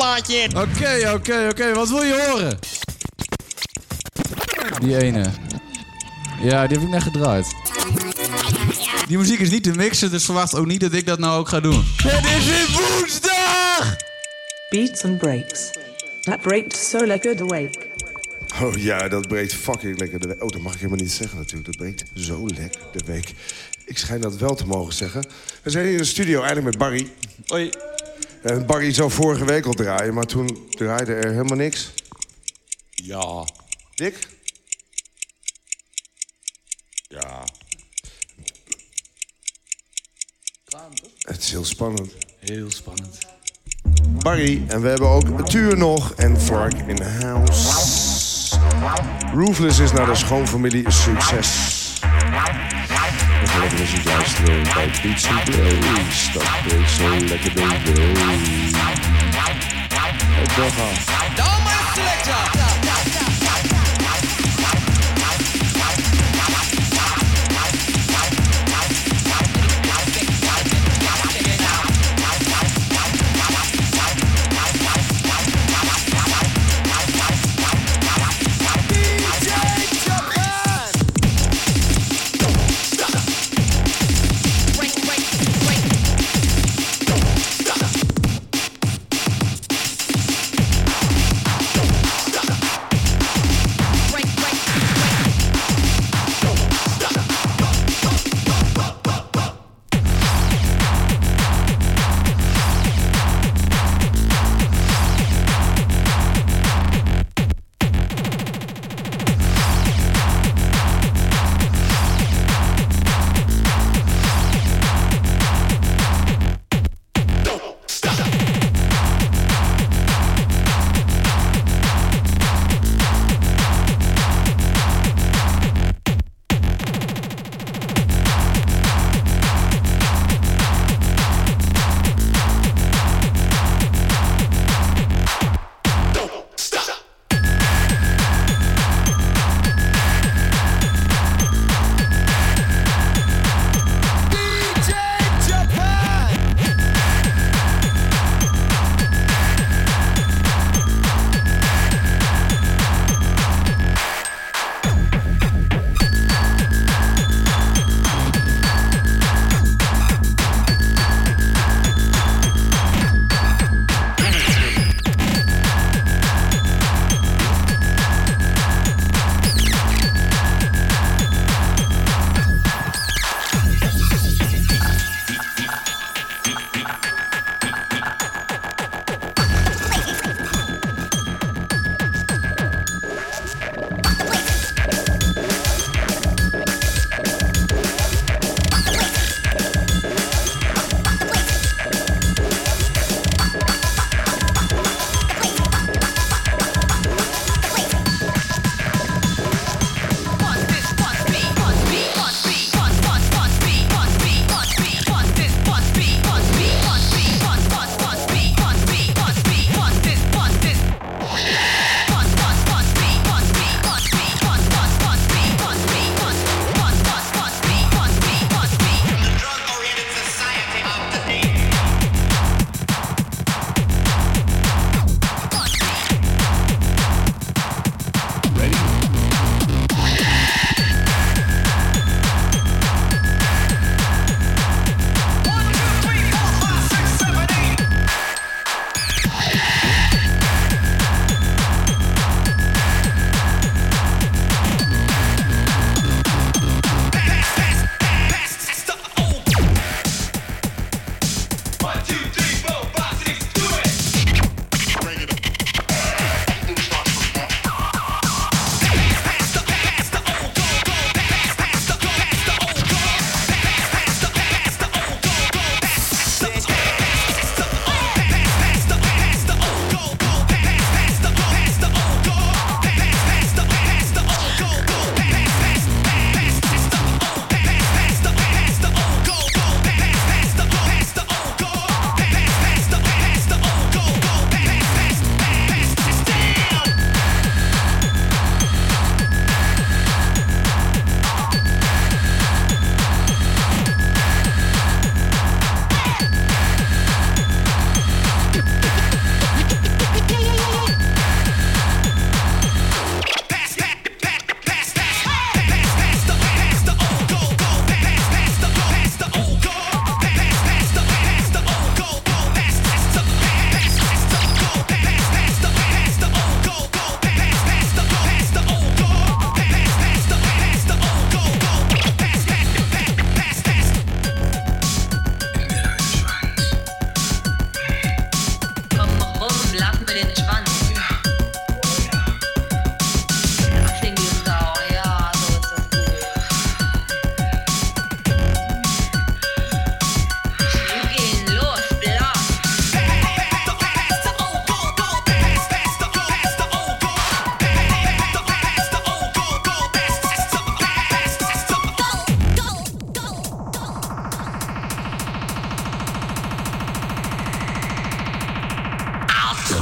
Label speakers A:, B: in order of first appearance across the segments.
A: plaatje.
B: Oké, oké, oké. Wat wil je horen? Die ene. Ja, die heb ik net gedraaid. Die muziek is niet te mixen, dus verwacht ook niet dat ik dat nou ook ga doen. Het is weer woensdag!
C: Beats and breaks. That breaks so lekker the wake.
D: Oh ja, dat breekt fucking lekker de week. Oh, dat mag ik helemaal niet zeggen natuurlijk. Dat breekt zo lekker de week. Ik schijn dat wel te mogen zeggen. We zijn hier in de studio eigenlijk met Barry.
B: Hoi.
D: En Barry zou vorige week al draaien, maar toen draaide er helemaal niks.
B: Ja.
D: Dick?
B: Ja.
D: Het is heel spannend.
B: Heel spannend.
D: Barry, en we hebben ook Tuur nog en Vark in the house. Roofless is naar de schoonfamilie een succes. Het doorgaan.
A: Down my selector.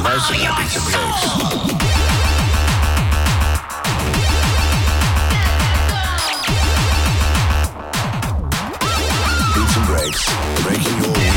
E: Luister naar and Breaks. Breaking your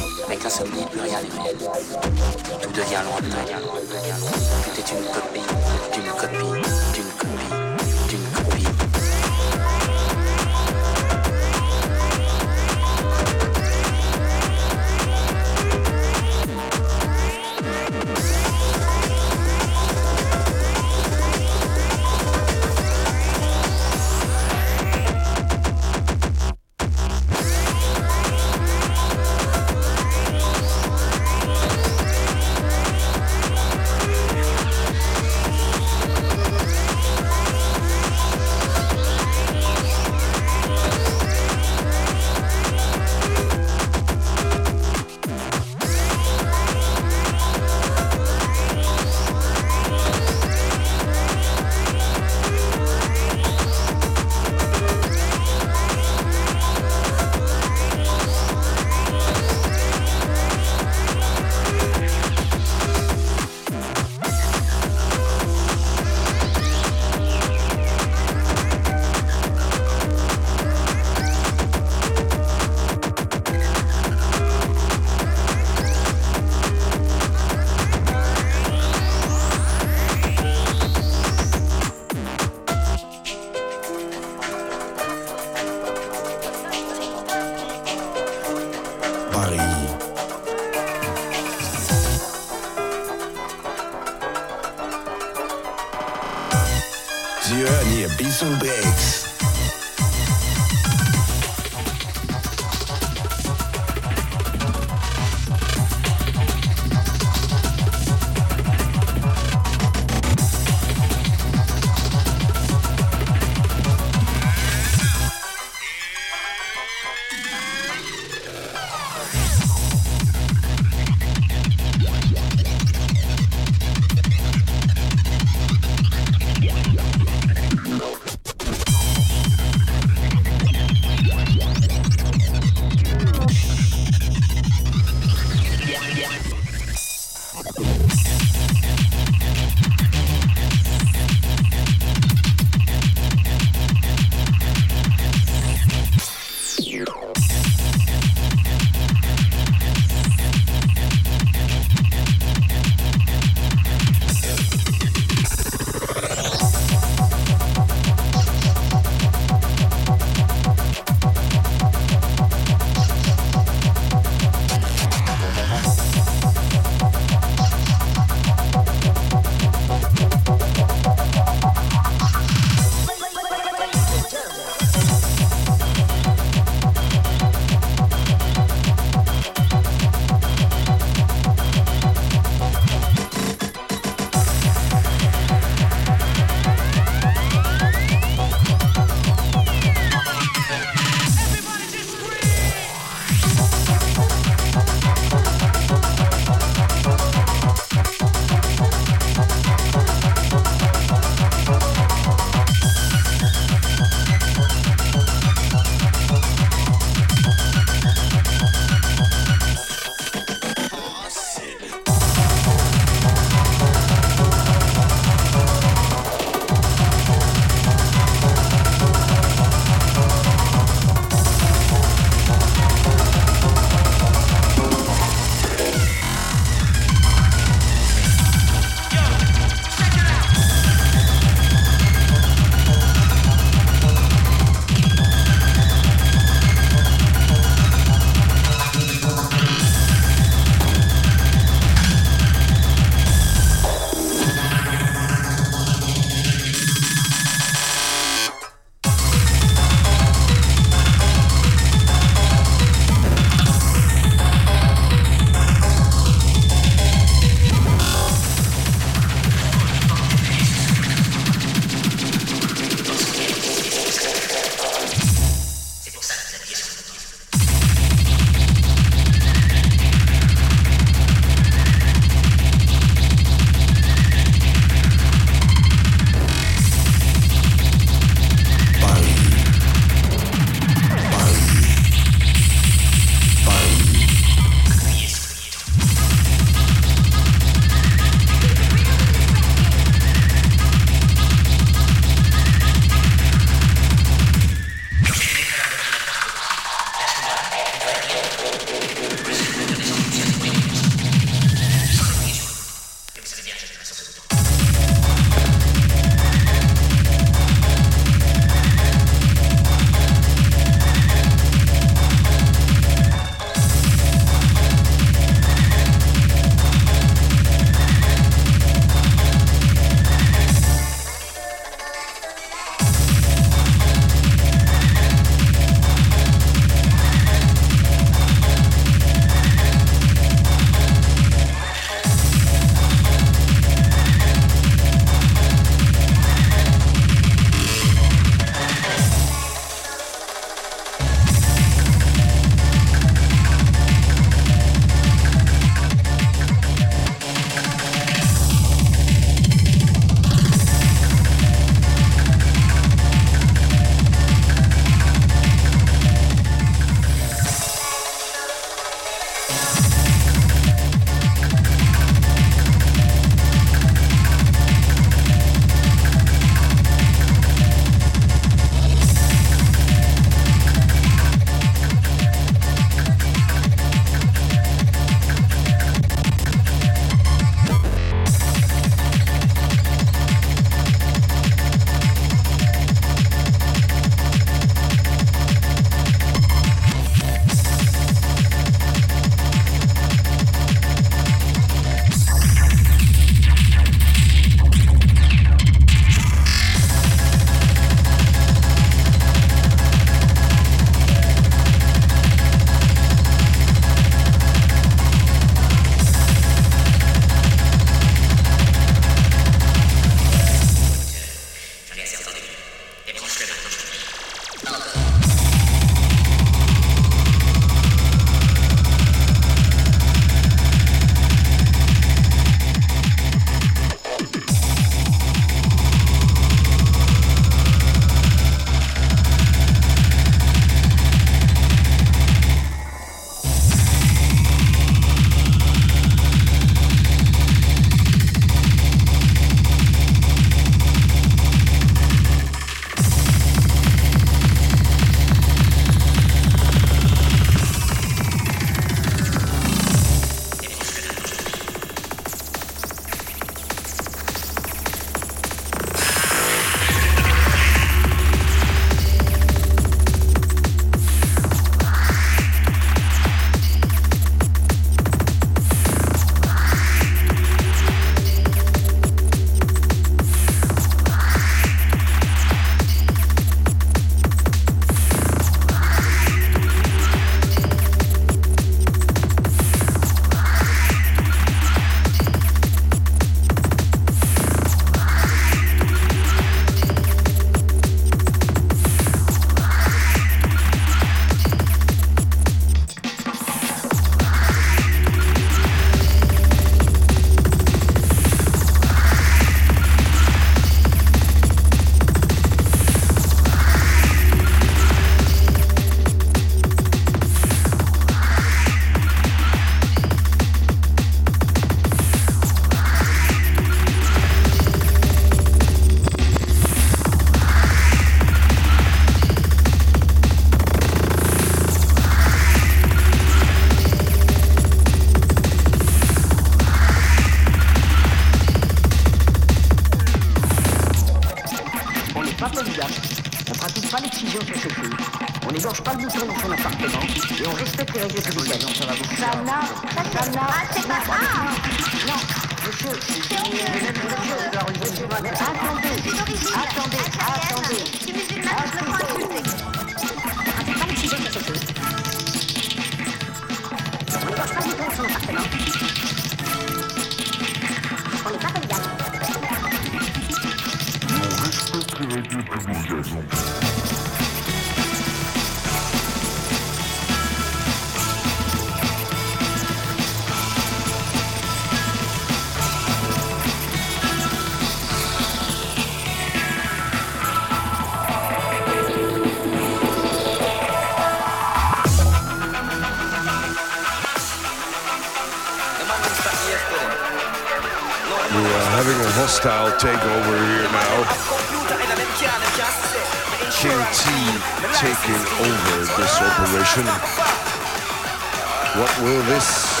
D: will this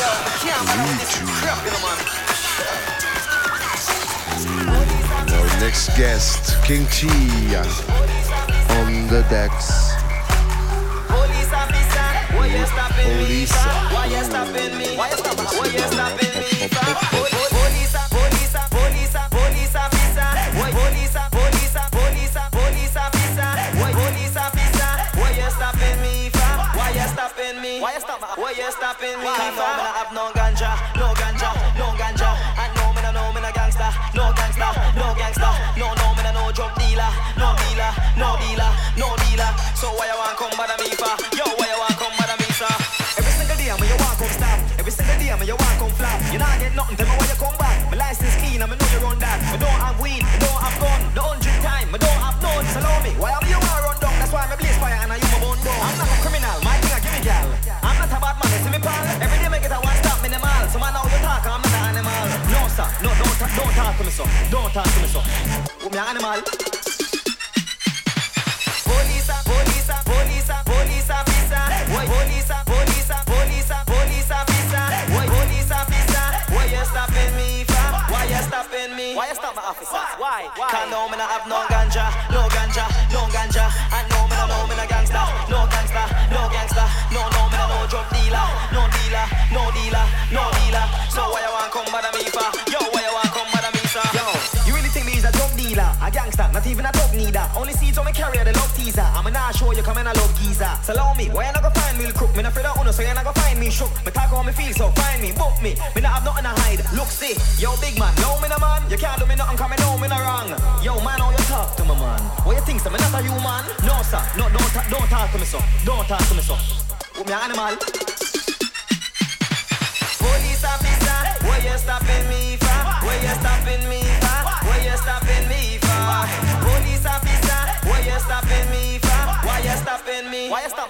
D: lead to?
F: Mm.
D: Our next guest, King T, on the decks.
F: Police,
D: Police.
F: don't talk to me so. Me animal. Police, police, officer. Why police, police, police officer? Police officer? Why you stopping me? Why you stopping me? Why you stop my officer? Why? Why? Can't know me not have no ganja, no not even a dog neither. Only seeds on my carrier, the love teaser. I'm an ass show you come in I love geezer. So allow me, why you not gonna find me, crook? Me not afraid of honor, so you not gonna find me, shook. Me talk on me feel, so find me, book me. Me not have nothing to hide. Look, see, yo, big man, no me no man. You can't do me nothing, coming home me no wrong. Yo, man, all you talk to me, man? What you think, so me not a human? No, sir, no, don't, don't talk to me, so. Don't talk to me, so. With me animal.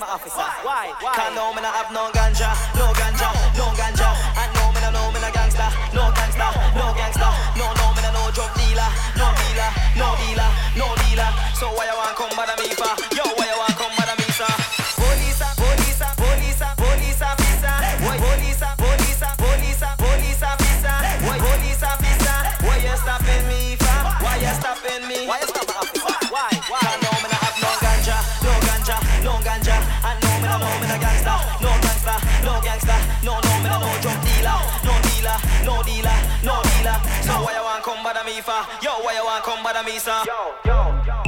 F: officer. Why? Why? I no, me have no ganja, no ganja. follow me, sir. Yo, yo, yo.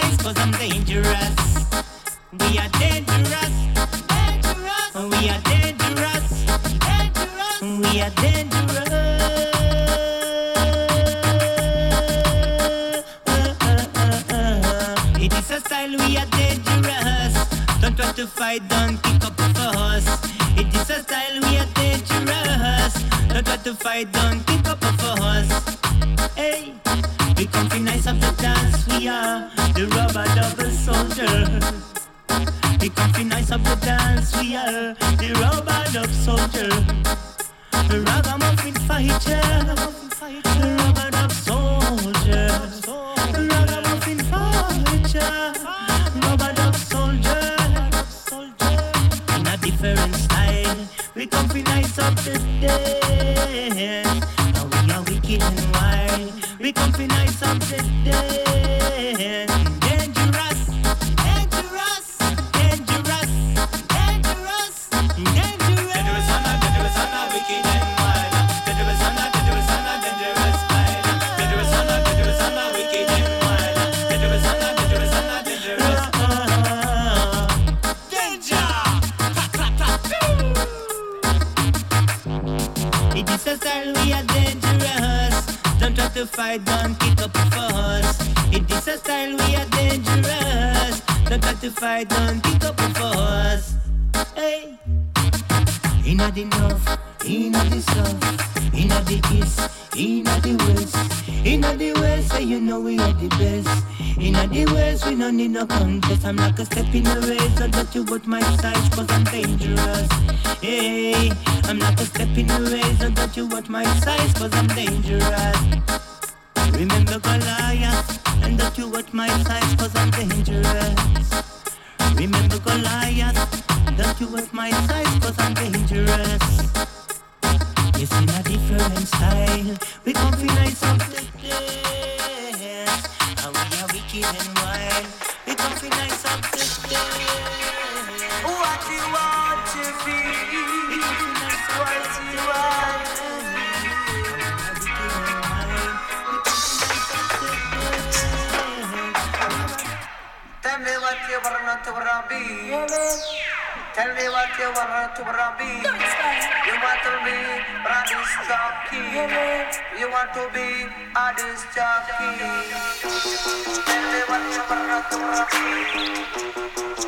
G: Size cause I'm dangerous. We are dangerous, dangerous. We are dangerous, dangerous. We are dangerous. It is a style we are dangerous. Don't try to fight, don't kick up for us. It is a style we are dangerous. Don't try to fight, don't kick up for us. Hey, we come nice of the dance, we are the rubber double soldier. Come fi nice of the dance, we are the rubber double soldier. The ragamuffin fighter, fight, don't kick up for us. Hey. Inna the north, inna the south, inna the east, inna the west, inna the west, say you know we are the best. Inna the west, we no need no contest. I'm like a step in the race, that you got my size, cause I'm dangerous. Hey, I'm like a step in the race, that you watch my size, cause I'm dangerous. Remember Goliath, and that you watch my size, cause I'm dangerous. Remember Goliath, don't you watch my size, cause I'm dangerous. Yes, in a different style, we nice of the dance. And we are wicked and
H: what you want to be. Tell me what you want to be. You want to be a disc jockey. You want to be a disc jockey. Tell me what you want to be.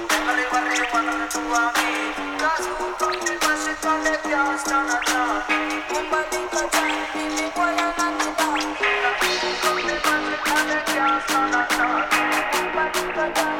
H: Tell me what you want to be. Cause to mash it on the can't stand a chance. Nobody boy I'm not the dog. Who come to mash it on the can't stand a chance. Nobody can tell me me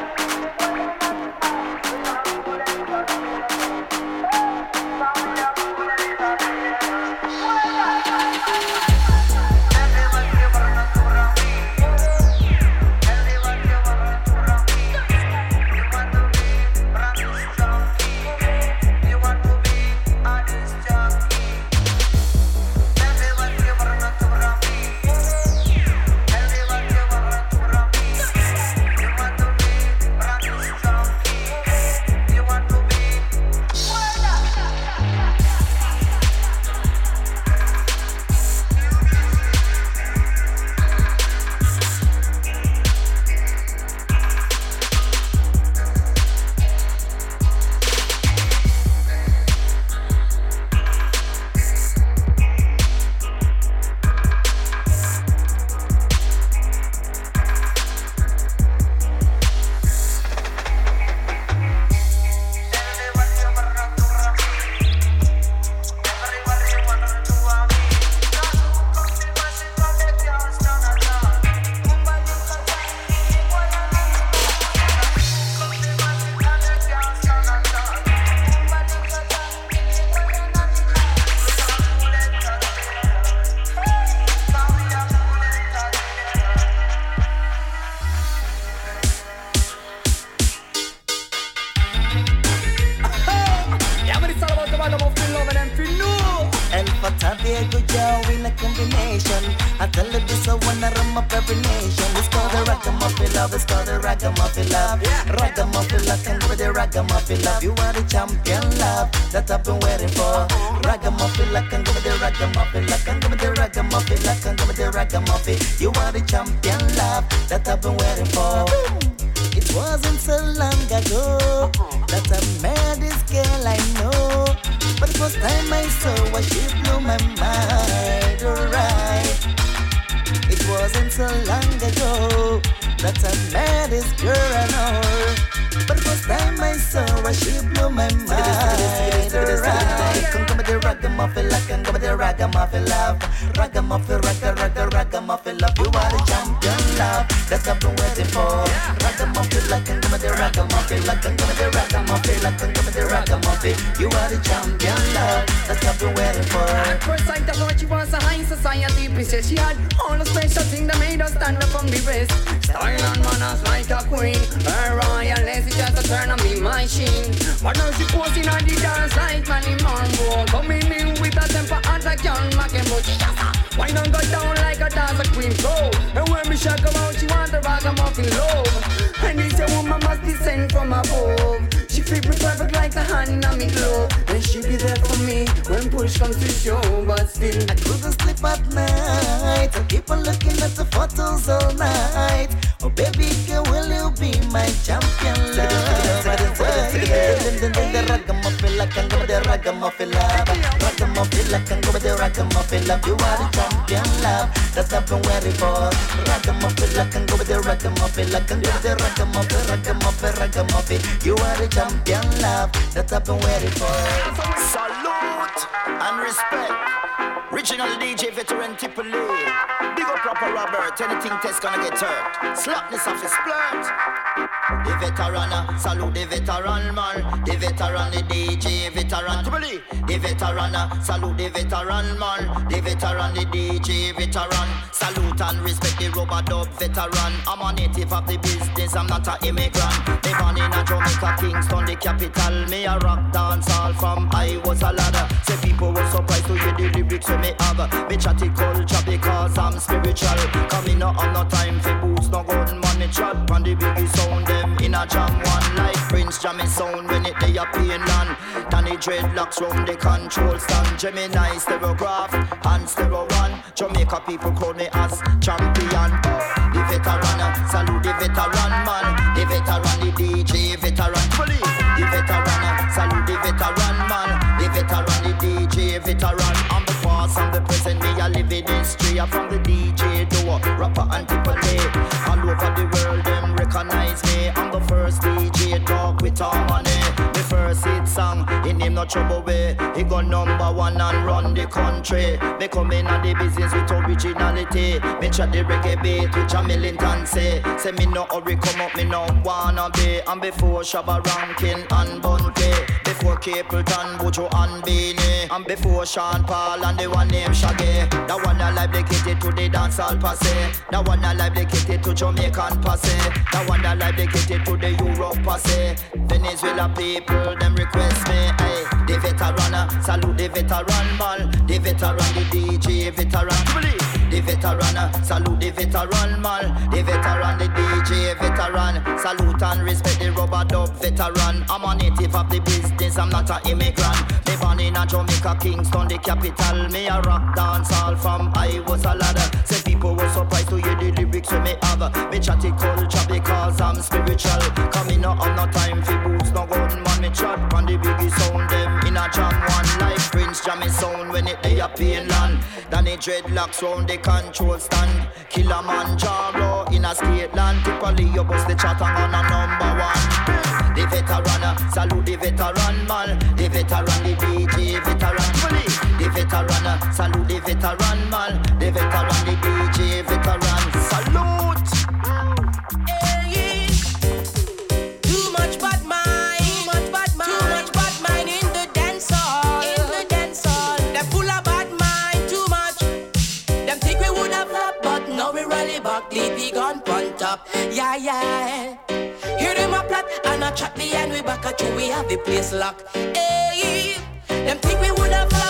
I: And when me shock her out, she want the ragamuffin love. And this a woman must descend from above. She fit me perfect like a hand on me glove. And she be there for me when push comes to shove. But still,
J: I couldn't sleep at night. I keep on looking at the photos all night. Oh, baby girl, will you be my champion love? Ragamuffin love, can go the ragamuffin love. Ragamuffin love, can go with the ragamuffin love. You are the champion love that I've been waiting for. Ragamuffin love, can go with the ragamuffin love. Can go with the ragamuffin, ragamuffin, ragamuffin. You are the champion love that I've been waiting for.
F: Salute and respect. Original DJ veteran Tippa Lee. Big up Rappa Robert. Anything test gonna get hurt. Slackness of his splurt. The veteran, uh, salute the veteran man. The veteran, the DJ veteran Tippa Lee. The veteran, uh, salute the veteran man. The veteran, the DJ veteran. Salute and respect the rubber dub veteran. I'm a native of the business. I'm not a immigrant. They born in a Jamaica, Kingston, the capital. Me a rock dance all from I was a ladder. Say people were surprised to hear the lyrics me have. Me chatty culture because I'm spiritual. Coming up on no time for boots, no golden money chat. On the biggie sound, them in a jam one like Prince Jammy sound when it they a pain land. Danny dreadlocks round the control stand. Gemini stereograph and stereo one. Jamaica people call me as champion. The veteran, salute the veteran man. The veteran, the DJ veteran. Police, The veteran, salute the veteran man. The veteran, the DJ veteran. I'm the present, me a living history. I'm from the DJ door, rapper and people All over the world, them recognize me. I'm the first DJ talk with harmony. No trouble way. He go number one and run the country. Me come in the business with originality. Me chat the reggae beat which a militant say. Me no hurry come up, me no wanna be. And before Shabba Rankin and Bunty. Before Capleton, Buju and Beenie. And before Sean Paul and the one named Shaggy. That one I like dedicated to the dancehall passe. That one I like dedicated to Jamaican passe. That one I like dedicated to the Europe passe. Venezuela people, them request me. The veteran, uh, salute the veteran man. The veteran, the DJ veteran. The veteran, uh, salute the veteran man. The veteran, the DJ veteran. Salute and respect the rubber dub veteran. I'm a native of the business, I'm not an immigrant. Me born in a Jamaica, Kingston, the capital. Me a rock dance all from I was a ladder. Say people were surprised to hear the lyrics when me have. Me chatty culture because I'm spiritual. Coming no time for boots, no gun man. Me chat on the biggie sound Jammy sound when it they a pain land. Danny dreadlocks round the control stand. Killamanjaro in a skate land. Tippa Lee you bust the chat on a number one. The veteran, uh, salute the veteran man. The veteran, the DJ veteran. The veteran, uh, salute the veteran man. The veteran, the DJ veteran.
K: Yeah, yeah. Hear them a plot and a chat behind we back at you, we have the place locked. Hey, them think we would have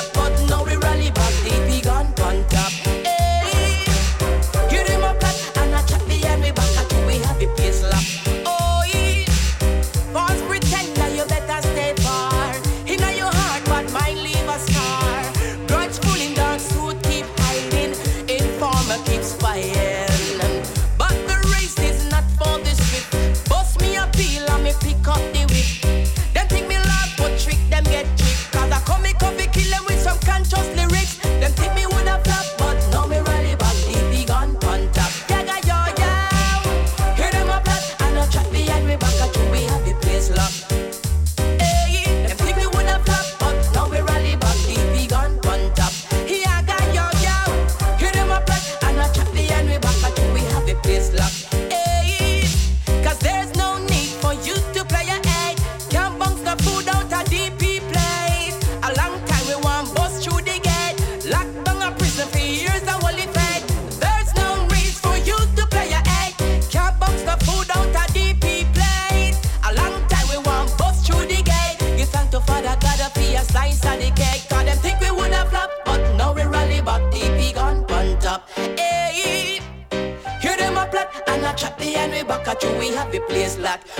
K: we
L: you. We have the place locked.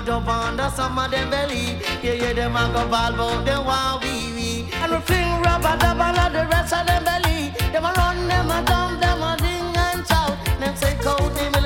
M: I
J: jump under some of them belly. Yeah, yeah, them a go ball, but them want wee wee. And we fling rubber dub on the rest of them belly. Them a run, them a dump, them a ding and shout. Them say, go, them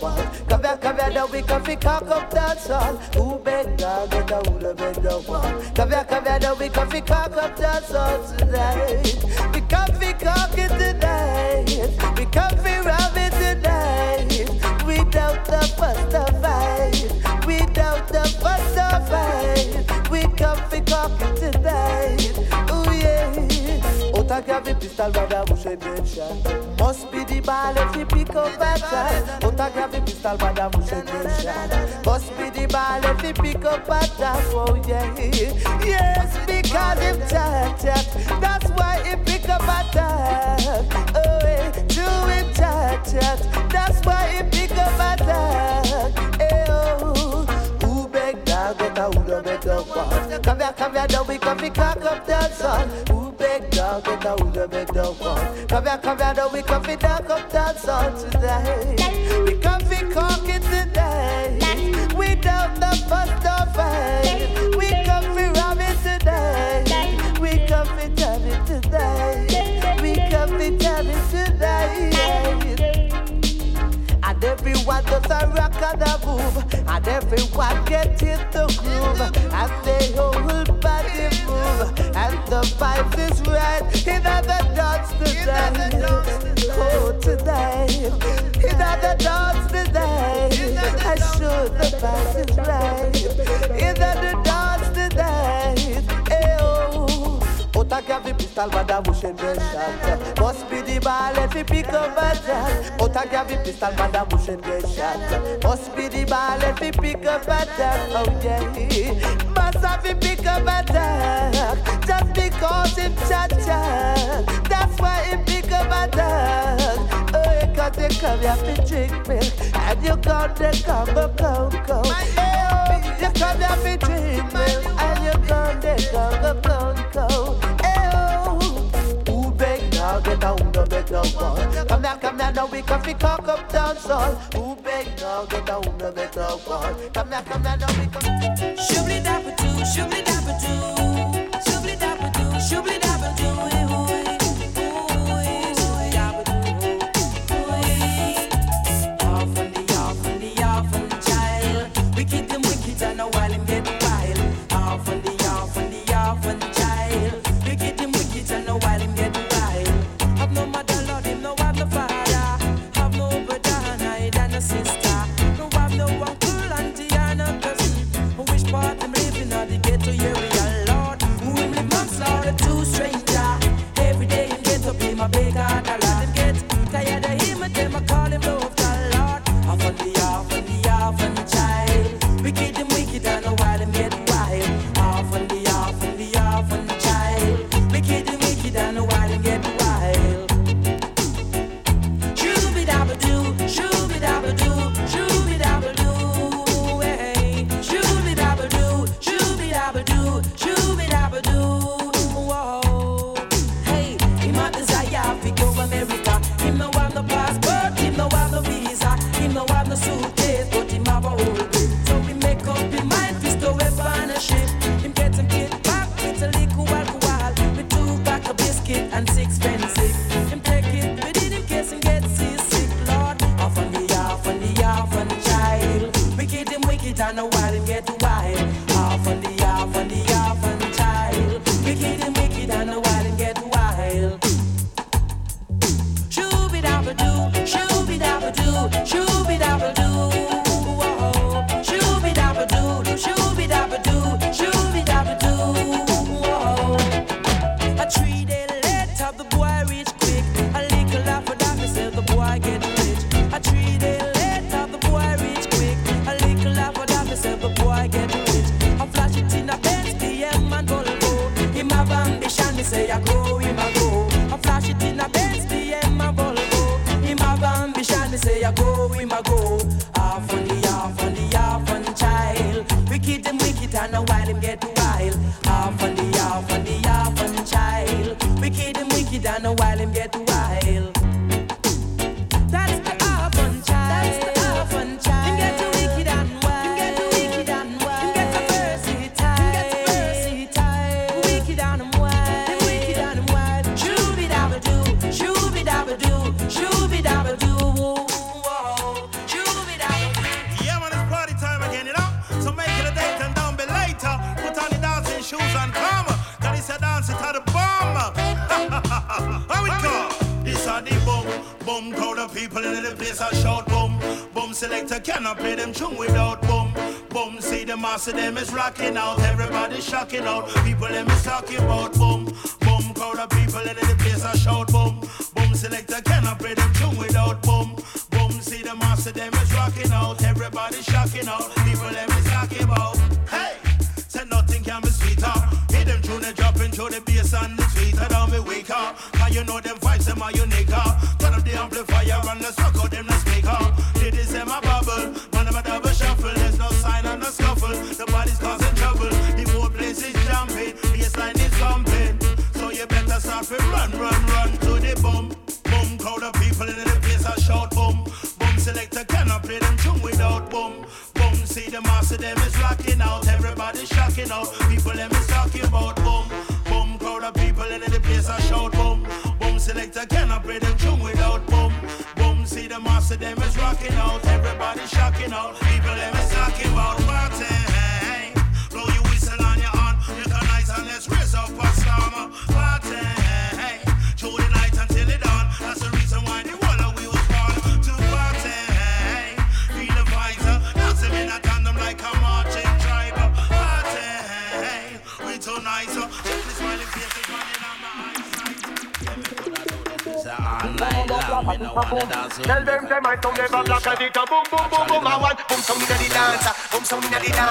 J: one. Cover, cover that we can fi cock up that's all. Who better get a who better one? Cover, cover that we can fi cock up that's all tonight. We can fi cock it today. We can fi rob it today. Without the fuss of fight. Without the fuss of fight. We can fi cock
N: girl rather bush a dead Must be the ball if she pick up a shot. But I grab the pistol rather push a dead Must be the ball if she pick up a shot. Oh yeah, yes because if chat chat, that's why he pick up a shot. Oh, yeah. do it chat chat, that's why he pick up a shot. matter who the better one. Come here, come here, we can fit that up that song today. We can fit cock it today. Without the first Everyone does a rock and a move, and everyone gets in the groove, and they whole body move, and the vibe is right. In other dance tonight, oh tonight. In other dance tonight, I show the vibe is right. In other have the pistol, but I wish in get shot. Must be the ball if you pick up a jack. Out I have the pistol, but I wish in get shot. Must be the ball if you pick up a jack. Oh yeah, must have the pick up a jack. Just because him cha cha, that's why him pick up a jack. Oh, cause they come here to drink milk, and you come they come go come come. Oh, you come here to drink milk, and you come they come go come. ball. Come now, come now, now we can fi cock up dance all. Who beg now, get down, no better ball. Come now, come down, now we can.
K: Shubli dabba doo, shubli dabba doo, shubli dabba doo, shubli dabba.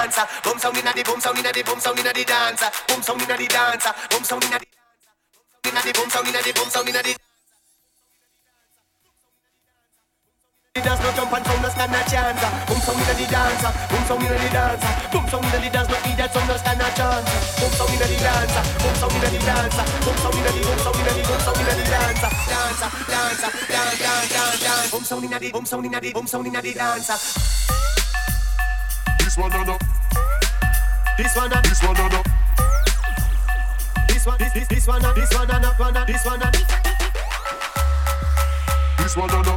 N: dancer. Boom sound inna the boom sound inna the boom sound inna the dancer. Boom sound inna the dancer. Boom sound inna the boom sound inna the boom sound inna the dance, no jump and sound, no stand a chance. Boom sound inna the dancer, boom sound inna the dancer, boom sound inna the dance, no eat that sound, no stand a chance. Boom sound inna the dancer, boom sound inna the dancer, boom sound inna the boom sound inna the boom sound inna the dancer, dancer, dancer, dance, dance, dance. Boom sound inna the boom sound inna the boom sound inna the dancer,
O: one
N: and
O: this one
N: and up. This one,
O: this, this,
N: this one and this one and up, one and this one and.
O: This one
N: and up.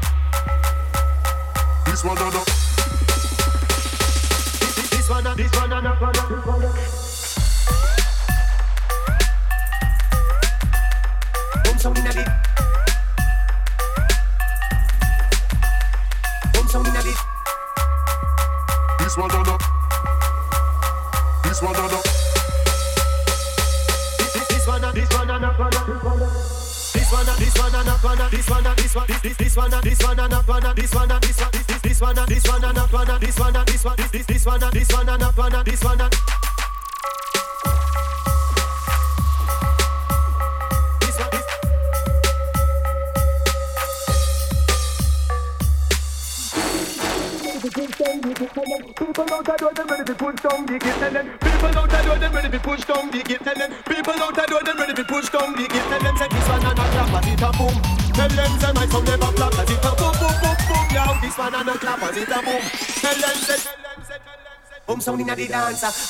N: dancer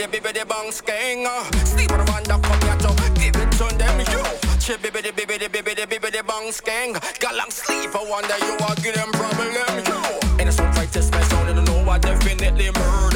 P: the baby the
Q: bang sking. Sleep on the one that come here to give it to them you. She baby the baby the baby the baby the bang sking. Got long sleep I wonder you are give them problem you. And it's so right to special, they don't know I definitely murder.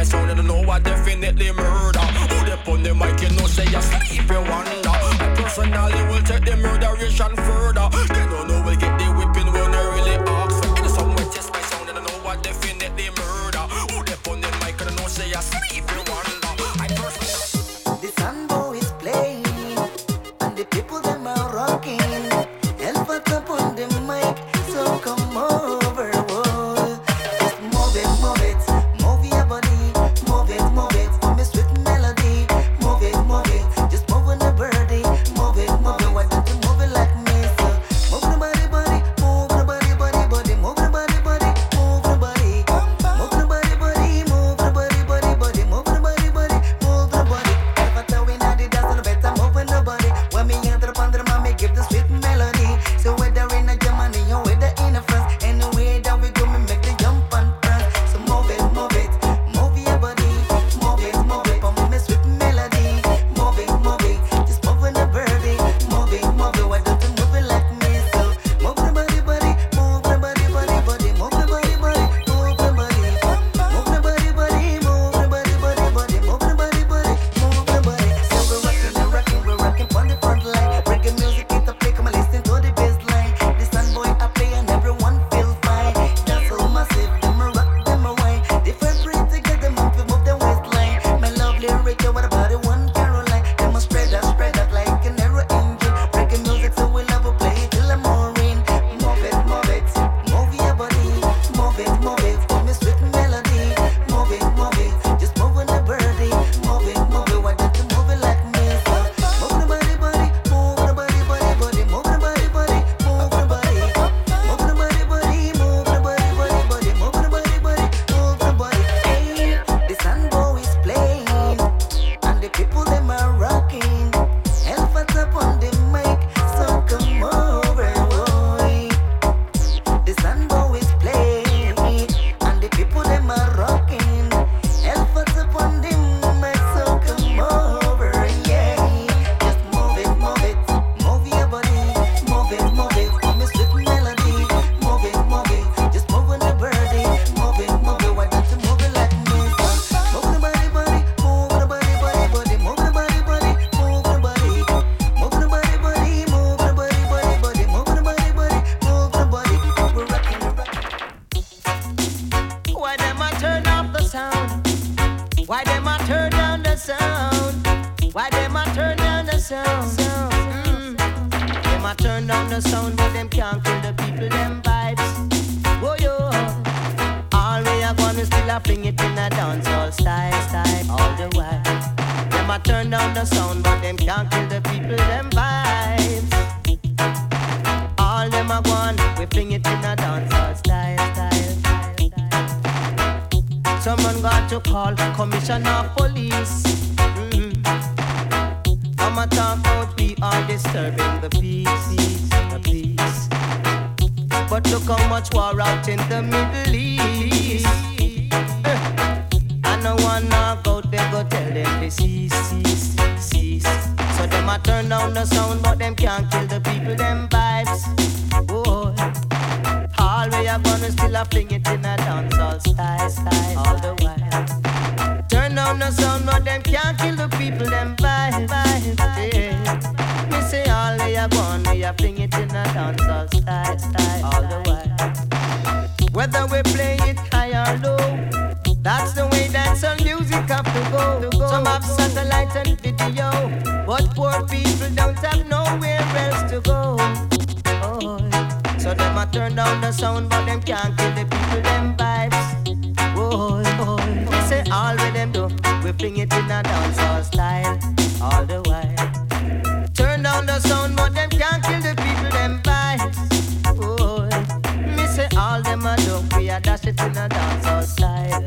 Q: my sound, you know I definitely murder. Who they on the mic, you know, say you sleep, you wonder. I personally will take the murderation further.
J: Them can't kill the people, them vibes. Boy, boy. We say all with them do, we fling it in a dancehall style, all the while. Turn down the sound, but them can't kill the people, them vibes. Boy, me say all them a do, we a dash it in a dancehall style,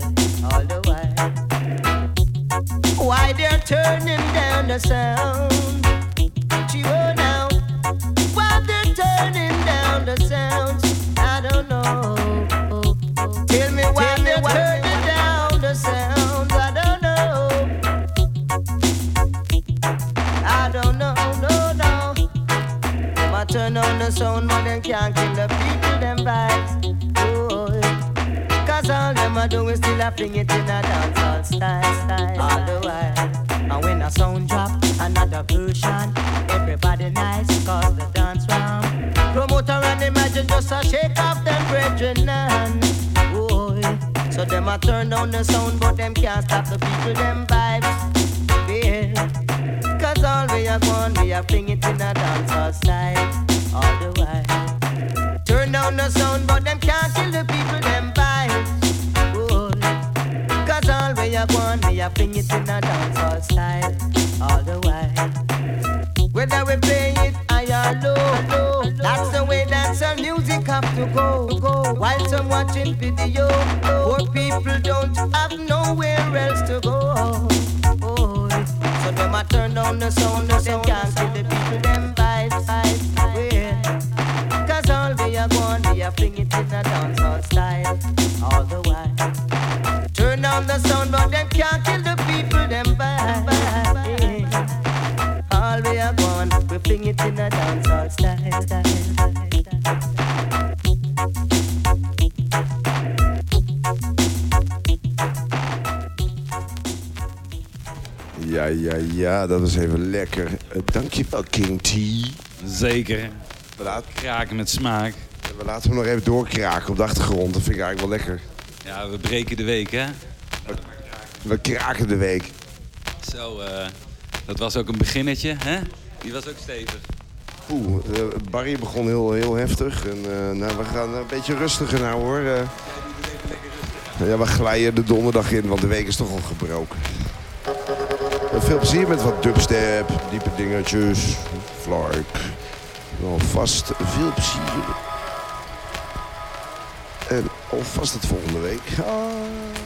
J: all the while. Why they're turning down the sound? A turn on the sound, but them can't kill the people, them vibes. Oh, Cause all them a do is still a fling it in a dancehall style, style, all the while. And when a sound drop, another version, everybody nice, cause the dance round. Promoter and imagine just a shake off them brethren, and boy. Oh, so them a turn down the sound, but them can't stop the people, them vibes. Yeah. Cause all we are going, we are fling it in a dancehall style, all the while. Turn down the sound, but them can't kill the people, them vibes. Boy. Cause all we are going, we are fling it in a dancehall style, all the while. Whether we play it high or low, low, that's the way dancehall music have to go, go. While some watching video, poor people don't have nowhere else to go. Oh, so them a turn down the sound, them can't the people,
D: Ja, ja, ja, dat was even lekker. Eh, dankjewel, King T.
B: Zeker.
D: We laten,
B: Kraken met smaak.
D: we laten hem nog even doorkraken op de achtergrond. Dat vind ik eigenlijk wel lekker.
B: Ja, we breken de week, hè?
D: We kraken de week.
B: Zo, eh, dat was ook een beginnetje, hè? Die was ook stevig.
D: Oeh, eh, Barry begon heel, heel heftig. En nou, we gaan een beetje rustiger nou hoor. Ja, we glijden de donderdag in, want de week is toch al gebroken. Veel plezier met wat dubstep, diepe dingetjes, flark. Alvast veel plezier. En alvast het volgende week. Ah.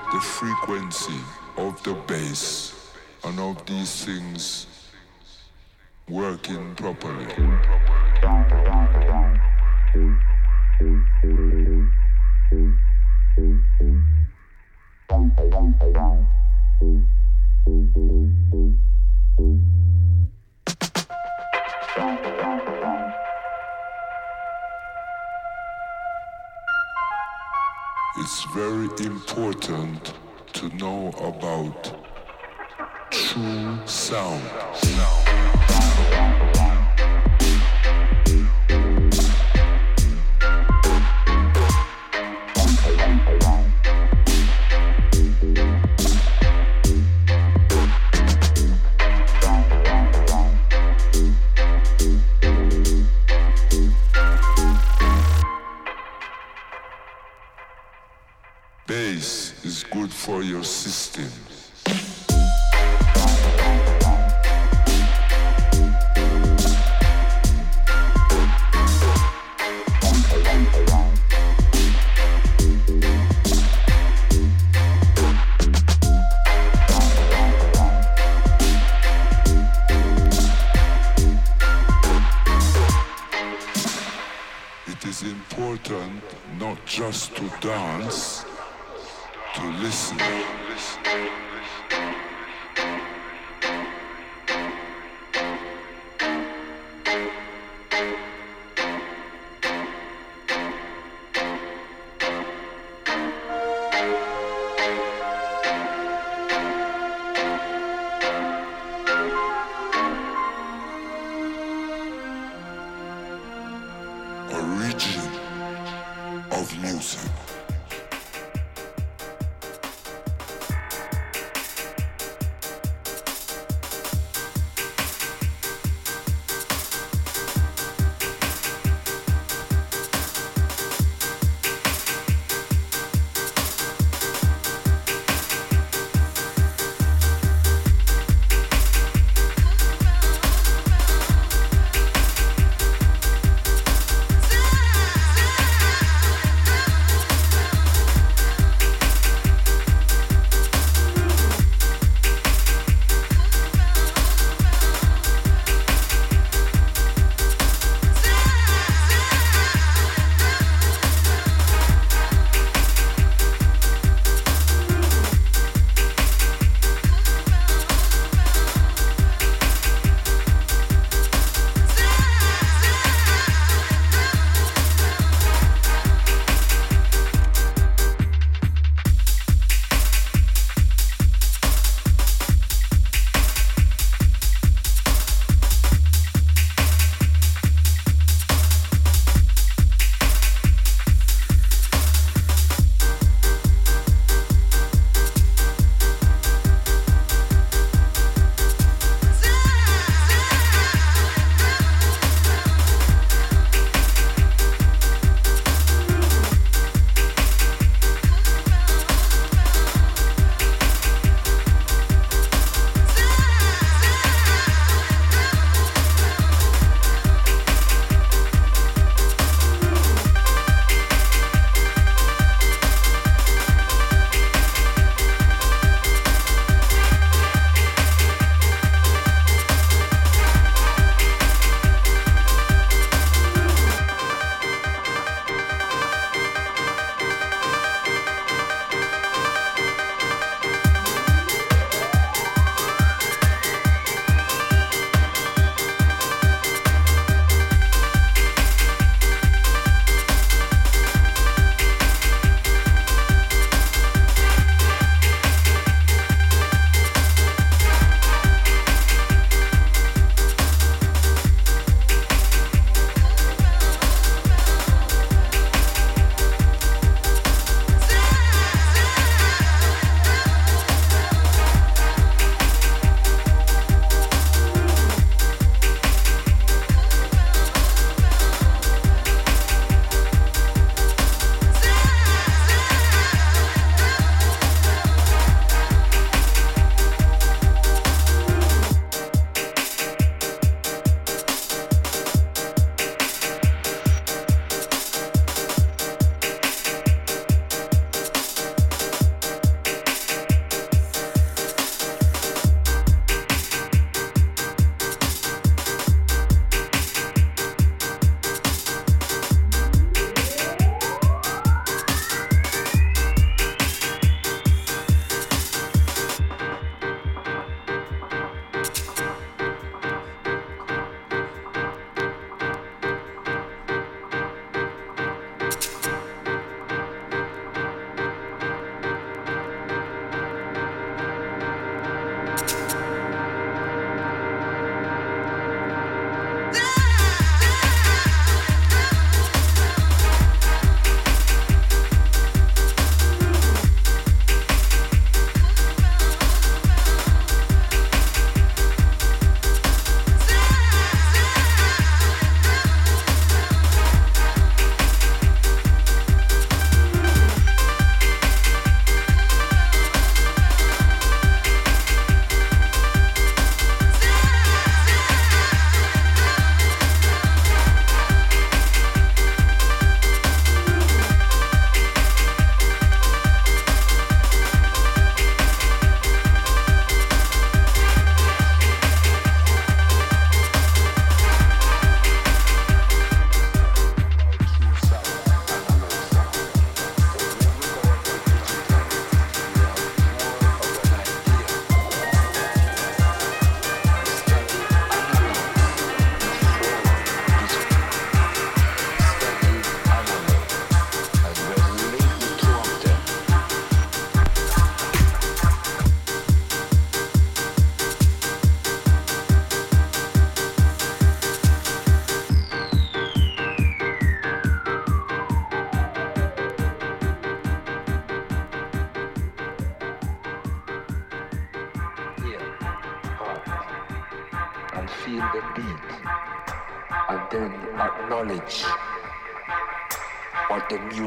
R: get the frequency of the bass and of these things working properly.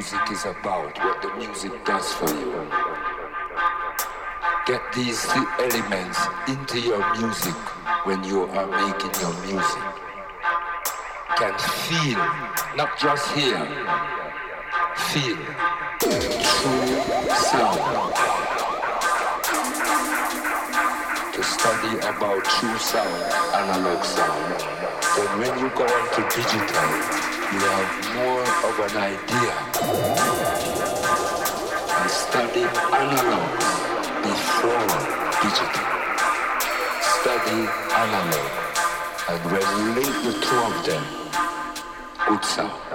R: Music
S: is about, what the music does for you. Get these three elements into your music when you are making your music. Can feel, not just hear, feel true sound. To study about true sound, analog sound. Then when you go on to digital, you have more of an idea. And study analog before digital. Study analog. And link the two of them, good sound.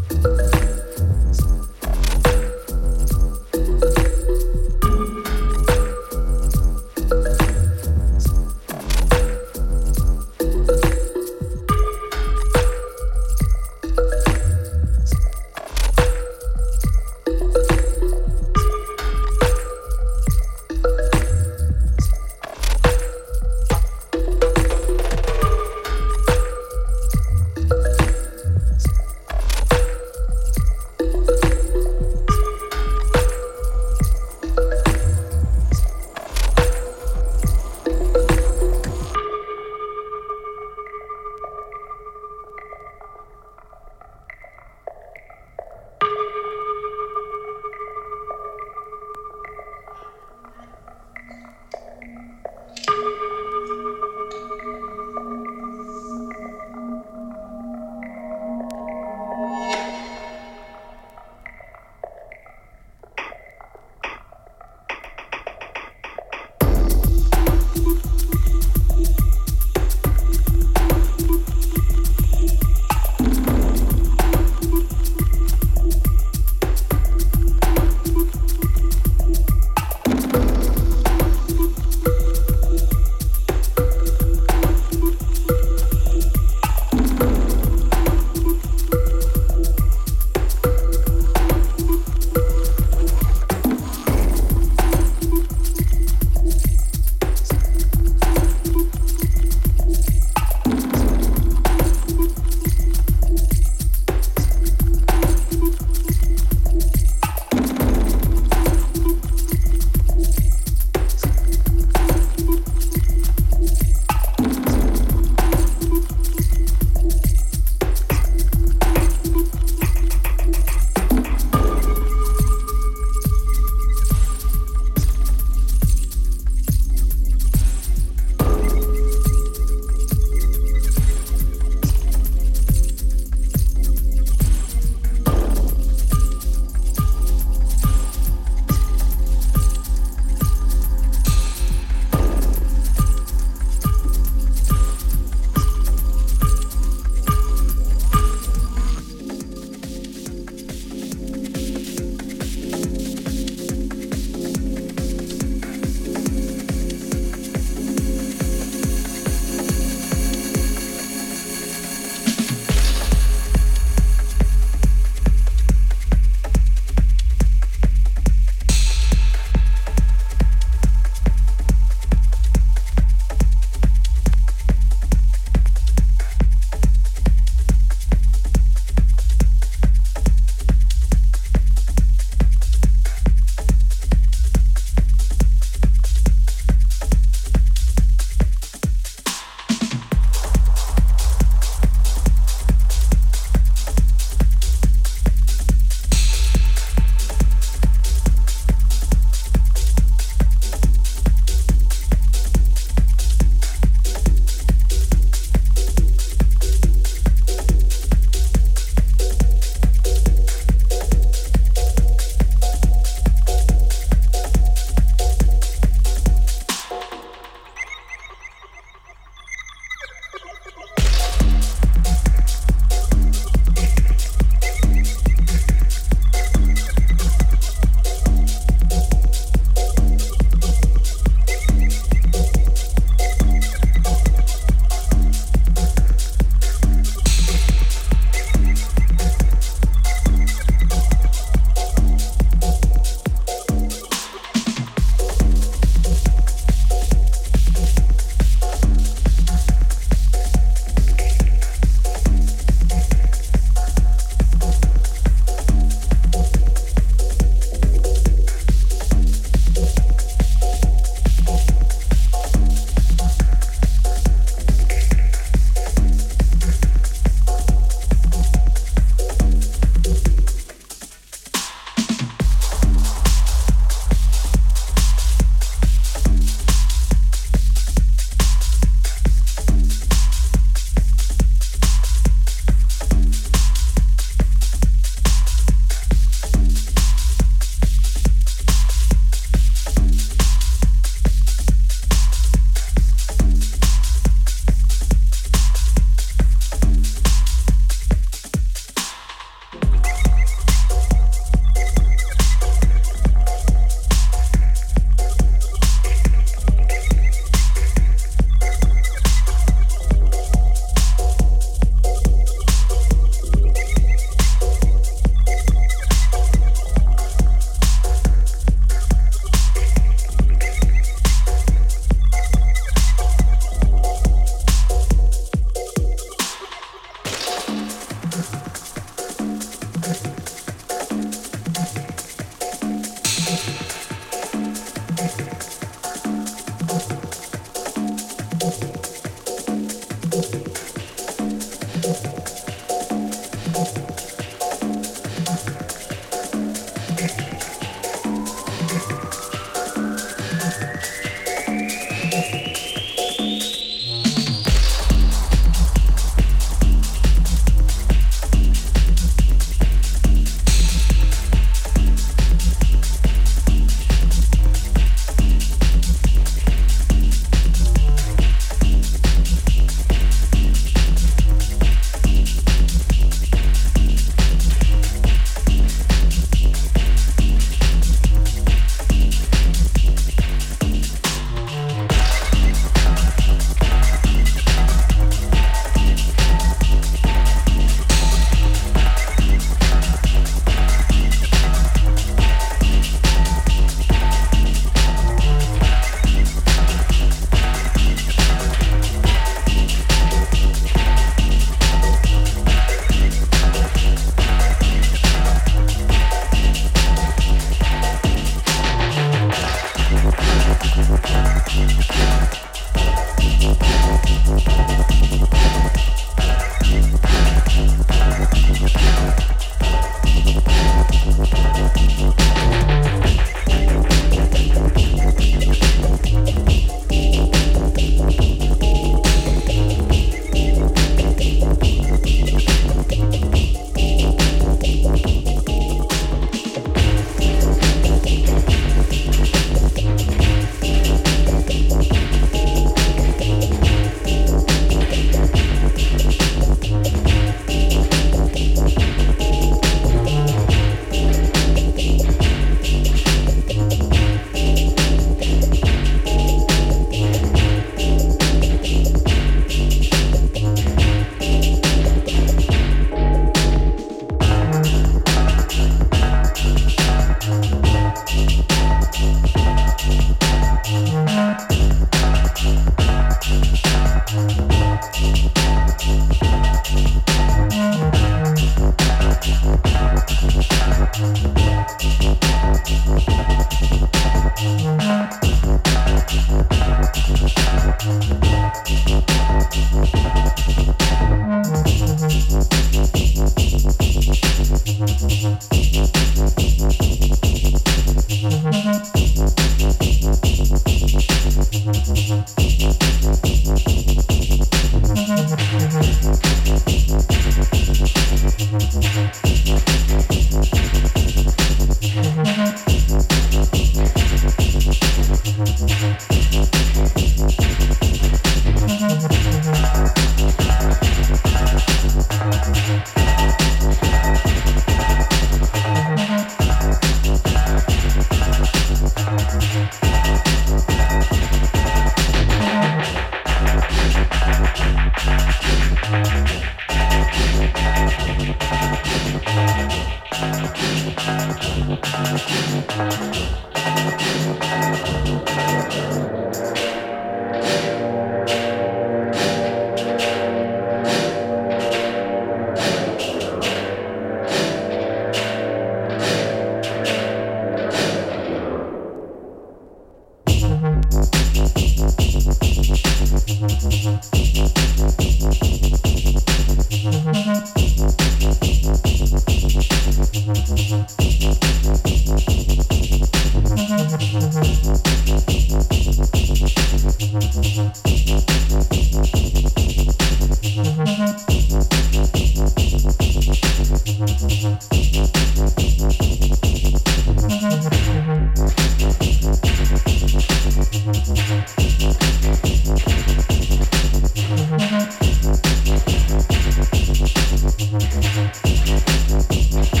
T: Música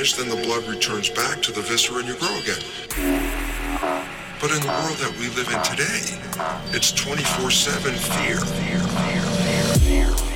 T: finished, then the blood returns back to the viscera and you grow again. But in the world that we live in today, it's
U: 24 7 fear. fear,
O: fear, fear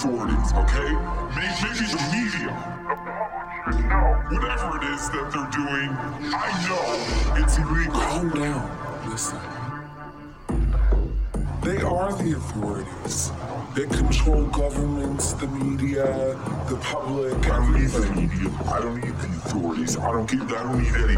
O: 40s, okay? Maybe the media. the public, no, Whatever it is that they're doing, I know it's illegal.
V: Calm down. Listen. They are the authorities. They control governments, the media, the public,
O: I don't everything. need the media. I don't need the authorities. I don't give I don't need
W: any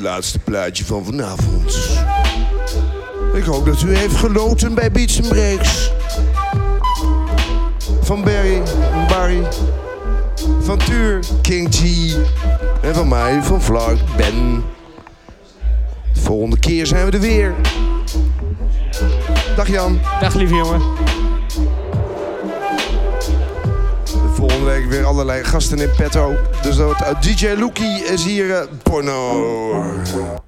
D: Het laatste plaatje van vanavond. Ik hoop dat u heeft genoten bij Beats Breaks. Van Barry, Barry. Van Tuur, King G. En van mij, van Vlak, Ben. De volgende keer zijn we er weer. Dag Jan.
X: Dag lieve jongen.
D: Gasten in petto. Dus dat, eh, DJ Loekie is hier eh, porno.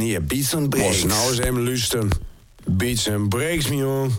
Y: hier Beats and Breaks.
E: Was nou eens even luisteren. Beats and Breaks, man.